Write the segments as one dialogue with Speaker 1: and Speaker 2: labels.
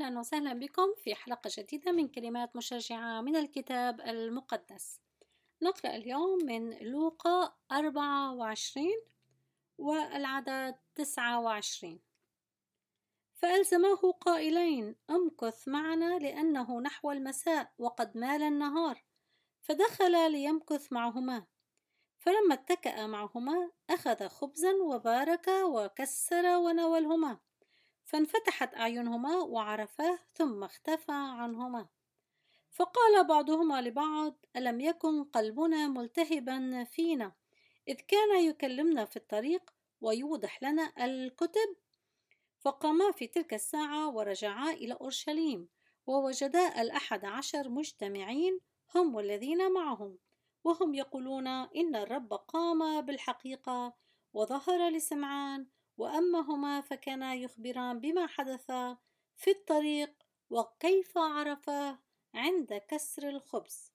Speaker 1: أهلا وسهلا بكم في حلقة جديدة من كلمات مشجعة من الكتاب المقدس. نقرأ اليوم من لوقا 24 والعدد 29 فألزماه قائلين أمكث معنا لأنه نحو المساء وقد مال النهار. فدخل ليمكث معهما. فلما اتكأ معهما أخذ خبزا وبارك وكسر وناولهما فانفتحت أعينهما وعرفاه ثم اختفى عنهما. فقال بعضهما لبعض ألم يكن قلبنا ملتهبا فينا؟ إذ كان يكلمنا في الطريق ويوضح لنا الكتب. فقاما في تلك الساعة ورجعا إلى أورشليم ووجدا الأحد عشر مجتمعين هم والذين معهم وهم يقولون إن الرب قام بالحقيقة وظهر لسمعان وأما هما فكانا يخبران بما حدث في الطريق وكيف عرفاه عند كسر الخبز.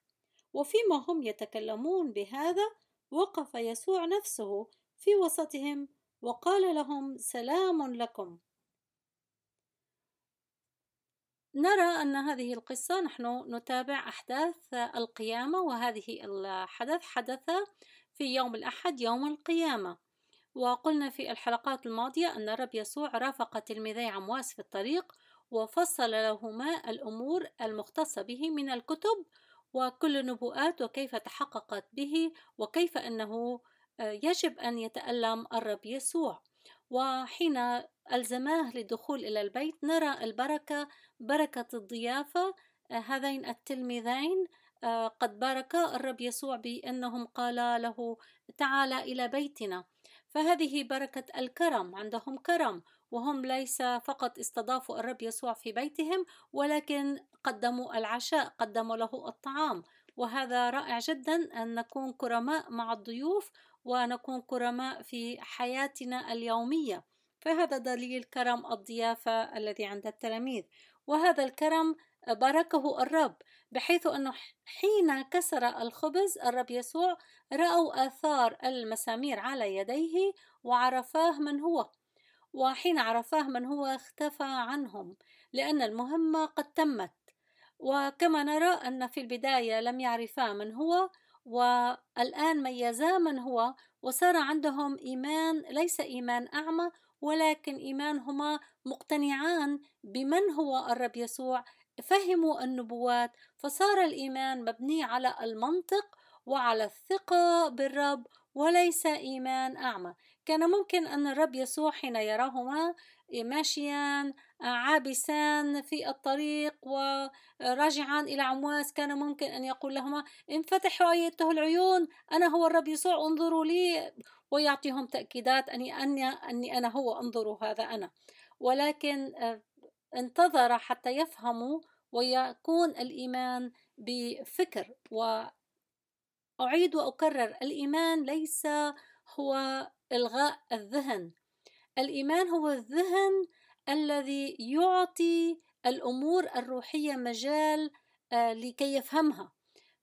Speaker 1: وفيما هم يتكلمون بهذا وقف يسوع نفسه في وسطهم وقال لهم سلام لكم. نرى أن هذه القصة نحن نتابع أحداث القيامة وهذه الحدث حدث في يوم الأحد يوم القيامة. وقلنا في الحلقات الماضية أن الرب يسوع رافق تلميذي عمواس في الطريق وفصل لهما الأمور المختصة به من الكتب وكل النبوءات وكيف تحققت به وكيف أنه يجب أن يتألم الرب يسوع. وحين ألزماه للدخول إلى البيت نرى البركة بركة الضيافة هذين التلميذين قد بارك الرب يسوع بأنهم قال له تعال إلى بيتنا. فهذه بركة الكرم عندهم كرم وهم ليس فقط استضافوا الرب يسوع في بيتهم ولكن قدموا العشاء قدموا له الطعام. وهذا رائع جدا أن نكون كرماء مع الضيوف ونكون كرماء في حياتنا اليومية. فهذا دليل كرم الضيافة الذي عند التلاميذ. وهذا الكرم باركه الرب بحيث أنه حين كسر الخبز الرب يسوع رأوا آثار المسامير على يديه وعرفاه من هو وحين عرفاه من هو اختفى عنهم لأن المهمة قد تمت. وكما نرى أن في البداية لم يعرفا من هو والآن ميزا من هو وصار عندهم إيمان ليس إيمان أعمى ولكن إيمانهما مقتنعان بمن هو الرب يسوع فهموا النبوات فصار الإيمان مبني على المنطق وعلى الثقة بالرب وليس إيمان أعمى. كان ممكن أن الرب يسوع حين يراهما ماشيان عابسان في الطريق وراجعان إلى عمواس كان ممكن أن يقول لهما انفتحوا أيته العيون أنا هو الرب يسوع انظروا لي ويعطيهم تأكيدات أني, أني, أنا هو انظروا هذا أنا. ولكن انتظر حتى يفهموا ويكون الإيمان بفكر وأعيد وأكرر الإيمان ليس هو إلغاء الذهن. الإيمان هو الذهن الذي يعطي الأمور الروحية مجال آه، لكي يفهمها.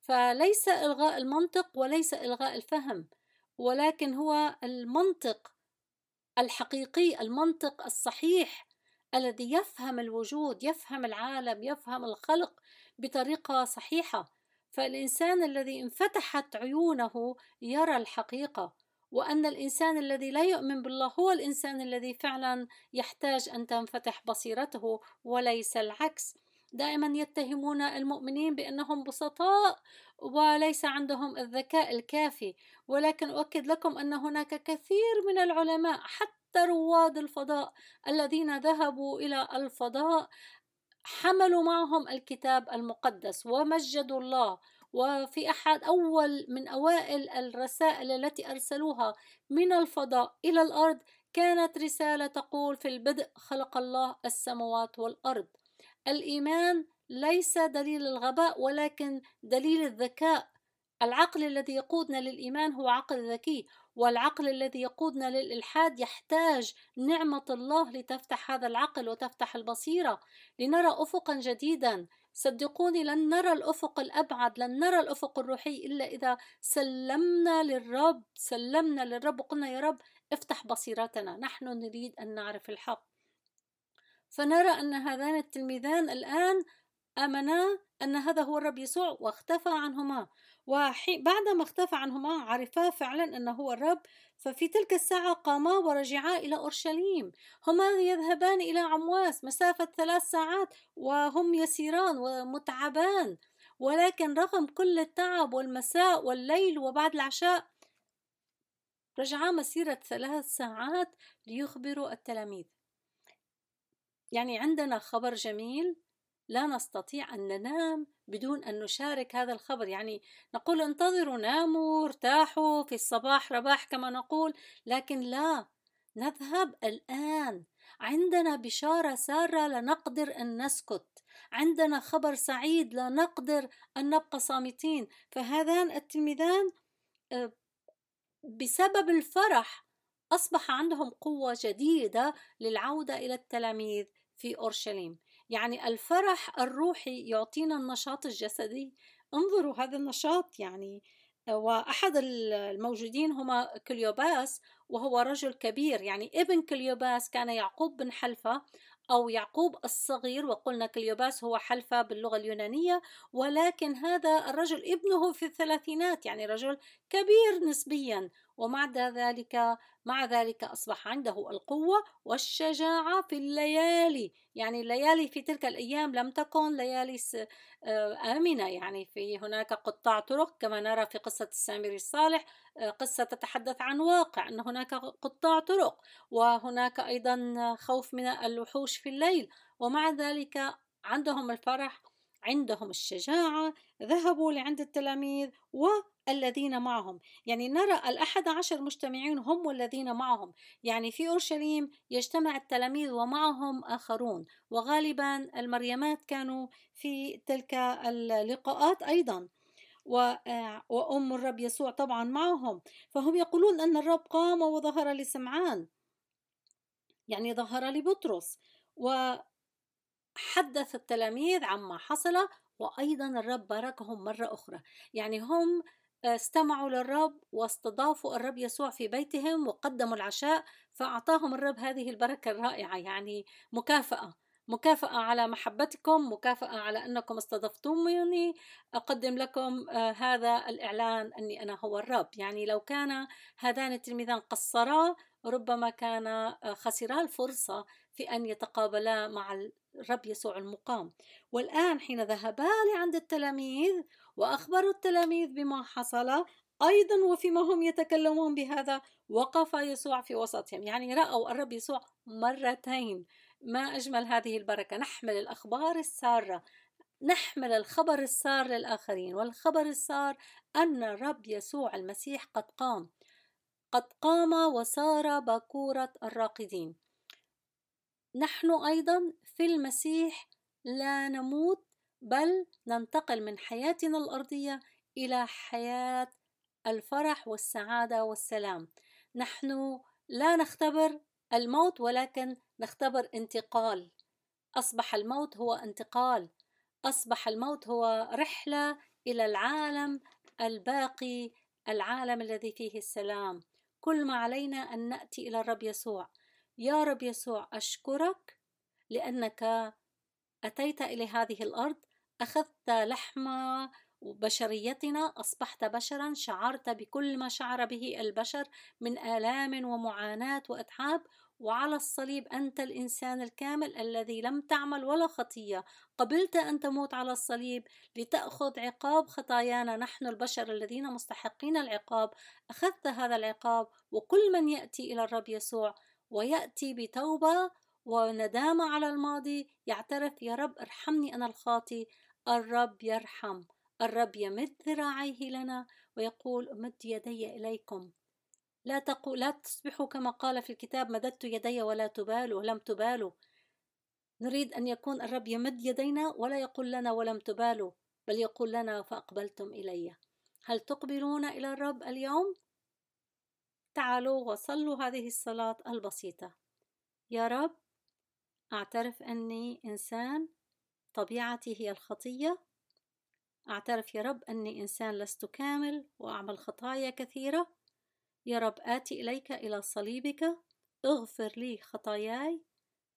Speaker 1: فليس إلغاء المنطق وليس إلغاء الفهم ولكن هو المنطق الحقيقي المنطق الصحيح الذي يفهم الوجود يفهم العالم يفهم الخلق بطريقة صحيحة. فالإنسان الذي انفتحت عيونه يرى الحقيقة وأن الإنسان الذي لا يؤمن بالله هو الإنسان الذي فعلا يحتاج أن تنفتح بصيرته وليس العكس. دائما يتهمون المؤمنين بأنهم بسطاء وليس عندهم الذكاء الكافي. ولكن أؤكد لكم أن هناك كثير من العلماء حتى حتى رواد الفضاء الذين ذهبوا إلى الفضاء حملوا معهم الكتاب المقدس ومجدوا الله. وفي أحد أول من أوائل الرسائل التي أرسلوها من الفضاء إلى الأرض كانت رسالة تقول في البدء خلق الله السماوات والأرض. الإيمان ليس دليل الغباء ولكن دليل الذكاء. العقل الذي يقودنا للإيمان هو عقل ذكي. والعقل الذي يقودنا للإلحاد يحتاج نعمة الله لتفتح هذا العقل وتفتح البصيرة. لنرى أفقا جديدا. صدقوني لن نرى الأفق الأبعد لن نرى الأفق الروحي إلا إذا سلمنا للرب. سلمنا للرب وقلنا يا رب افتح بصيرتنا. نحن نريد أن نعرف الحق. فنرى أن هذان التلميذان الآن آمنا أن هذا هو الرب يسوع واختفى عنهما. وبعدما اختفى عنهما عرفا فعلا أنه هو الرب ففي تلك الساعة قاما ورجعا إلى أورشليم. هما يذهبان إلى عمواس مسافة ثلاث ساعات وهم يسيران ومتعبان. ولكن رغم كل التعب والمساء والليل وبعد العشاء رجعا مسيرة ثلاث ساعات ليخبروا التلاميذ. يعني عندنا خبر جميل لا نستطيع أن ننام بدون أن نشارك هذا الخبر. يعني نقول انتظروا ناموا ارتاحوا في الصباح رباح كما نقول. لكن لا نذهب الآن. عندنا بشارة سارة لا نقدر أن نسكت. عندنا خبر سعيد لا نقدر أن نبقى صامتين. فهذان التلميذان آه، بسبب الفرح أصبح عندهم قوة جديدة للعودة إلى التلاميذ في أورشليم. يعني الفرح الروحي يعطينا النشاط الجسدي. انظروا هذا النشاط يعني وأحد الموجودين هما كليوباس وهو رجل كبير. يعني ابن كليوباس كان يعقوب بن حلفة أو يعقوب الصغير وقلنا كليوباس هو حلفة باللغة اليونانية ولكن هذا الرجل ابنه في الثلاثينات يعني رجل كبير نسبيا. ومع ذلك مع ذلك أصبح عنده القوة والشجاعة في الليالي. يعني الليالي في تلك الأيام لم تكن ليالي آه، آمنة. يعني في هناك قطاع طرق كما نرى في قصة السامري الصالح آه، قصة تتحدث عن واقع أن هناك قطاع طرق وهناك أيضا خوف من الوحوش في الليل. ومع ذلك عندهم الفرح عندهم الشجاعة ذهبوا لعند التلاميذ والذين معهم. يعني نرى الأحد عشر مجتمعين هم والذين معهم. يعني في أورشليم يجتمع التلاميذ ومعهم آخرون وغالبا المريمات كانوا في تلك اللقاءات أيضا. وأم الرب يسوع طبعا معهم. فهم يقولون أن الرب قام وظهر لسمعان. يعني ظهر لبطرس. و حدث التلاميذ عما حصل وأيضا الرب باركهم مرة أخرى. يعني هم استمعوا للرب واستضافوا الرب يسوع في بيتهم وقدموا العشاء فأعطاهم الرب هذه البركة الرائعة. يعني مكافأة مكافأة على محبتكم مكافأة على أنكم استضفتموني. أقدم لكم آه، هذا الإعلان أني أنا هو الرب. يعني لو كان هذان التلميذان قصرا ربما كان آه، خسرا الفرصة في أن يتقابلا مع الرب يسوع المقام. والآن حين ذهبا لعند التلاميذ وأخبروا التلاميذ بما حصل أيضا وفيما هم يتكلمون بهذا وقف يسوع في وسطهم. يعني رأوا الرب يسوع مرتين. ما أجمل هذه البركة؟ نحمل الأخبار السارة. نحمل الخبر السار للآخرين. والخبر السار أن الرب يسوع المسيح قد قام. قد قام وصار باكورة الراقدين. نحن أيضا في المسيح لا نموت بل ننتقل من حياتنا الأرضية إلى حياة الفرح والسعادة والسلام. نحن لا نختبر الموت ولكن نختبر انتقال. أصبح الموت هو انتقال. أصبح الموت هو رحلة إلى العالم الباقي العالم الذي فيه السلام. كل ما علينا أن نأتي إلى الرب يسوع. يا رب يسوع أشكرك لأنك أتيت إلى هذه الأرض أخذت لحم بشريتنا أصبحت بشرا شعرت بكل ما شعر به البشر من آلام ومعاناة وأتعاب وعلى الصليب أنت الإنسان الكامل الذي لم تعمل ولا خطية. قبلت أن تموت على الصليب لتأخذ عقاب خطايانا. نحن البشر الذين مستحقين العقاب. أخذت هذا العقاب وكل من يأتي إلى الرب يسوع ويأتي بتوبة وندامة على الماضي يعترف يا رب ارحمني أنا الخاطي الرب يرحم الرب يمد ذراعيه لنا ويقول أمد يدي إليكم لا تقول لا تصبحوا كما قال في الكتاب مددت يدي ولا تبالوا لم تبالوا نريد أن يكون الرب يمد يدينا ولا يقول لنا ولم تبالوا بل يقول لنا فأقبلتم إلي هل تقبلون إلى الرب اليوم؟ تعالوا وصلوا هذه الصلاة البسيطة. يا رب أعترف أني إنسان طبيعتي هي الخطية. أعترف يا رب أني إنسان لست كامل وأعمل خطايا كثيرة. يا رب آتي إليك إلى صليبك. اغفر لي خطاياي.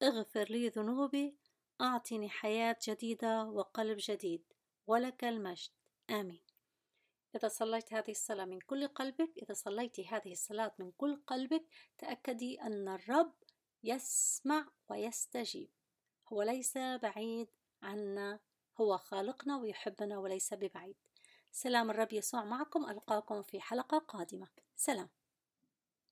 Speaker 1: اغفر لي ذنوبي. أعطني حياة جديدة وقلب جديد. ولك المجد. آمين. إذا صليت هذه الصلاة من كل قلبك إذا صليت هذه الصلاة من كل قلبك تأكدي أن الرب يسمع ويستجيب. هو ليس بعيد عنا هو خالقنا ويحبنا وليس ببعيد. سلام الرب يسوع معكم ألقاكم في حلقة قادمة. سلام.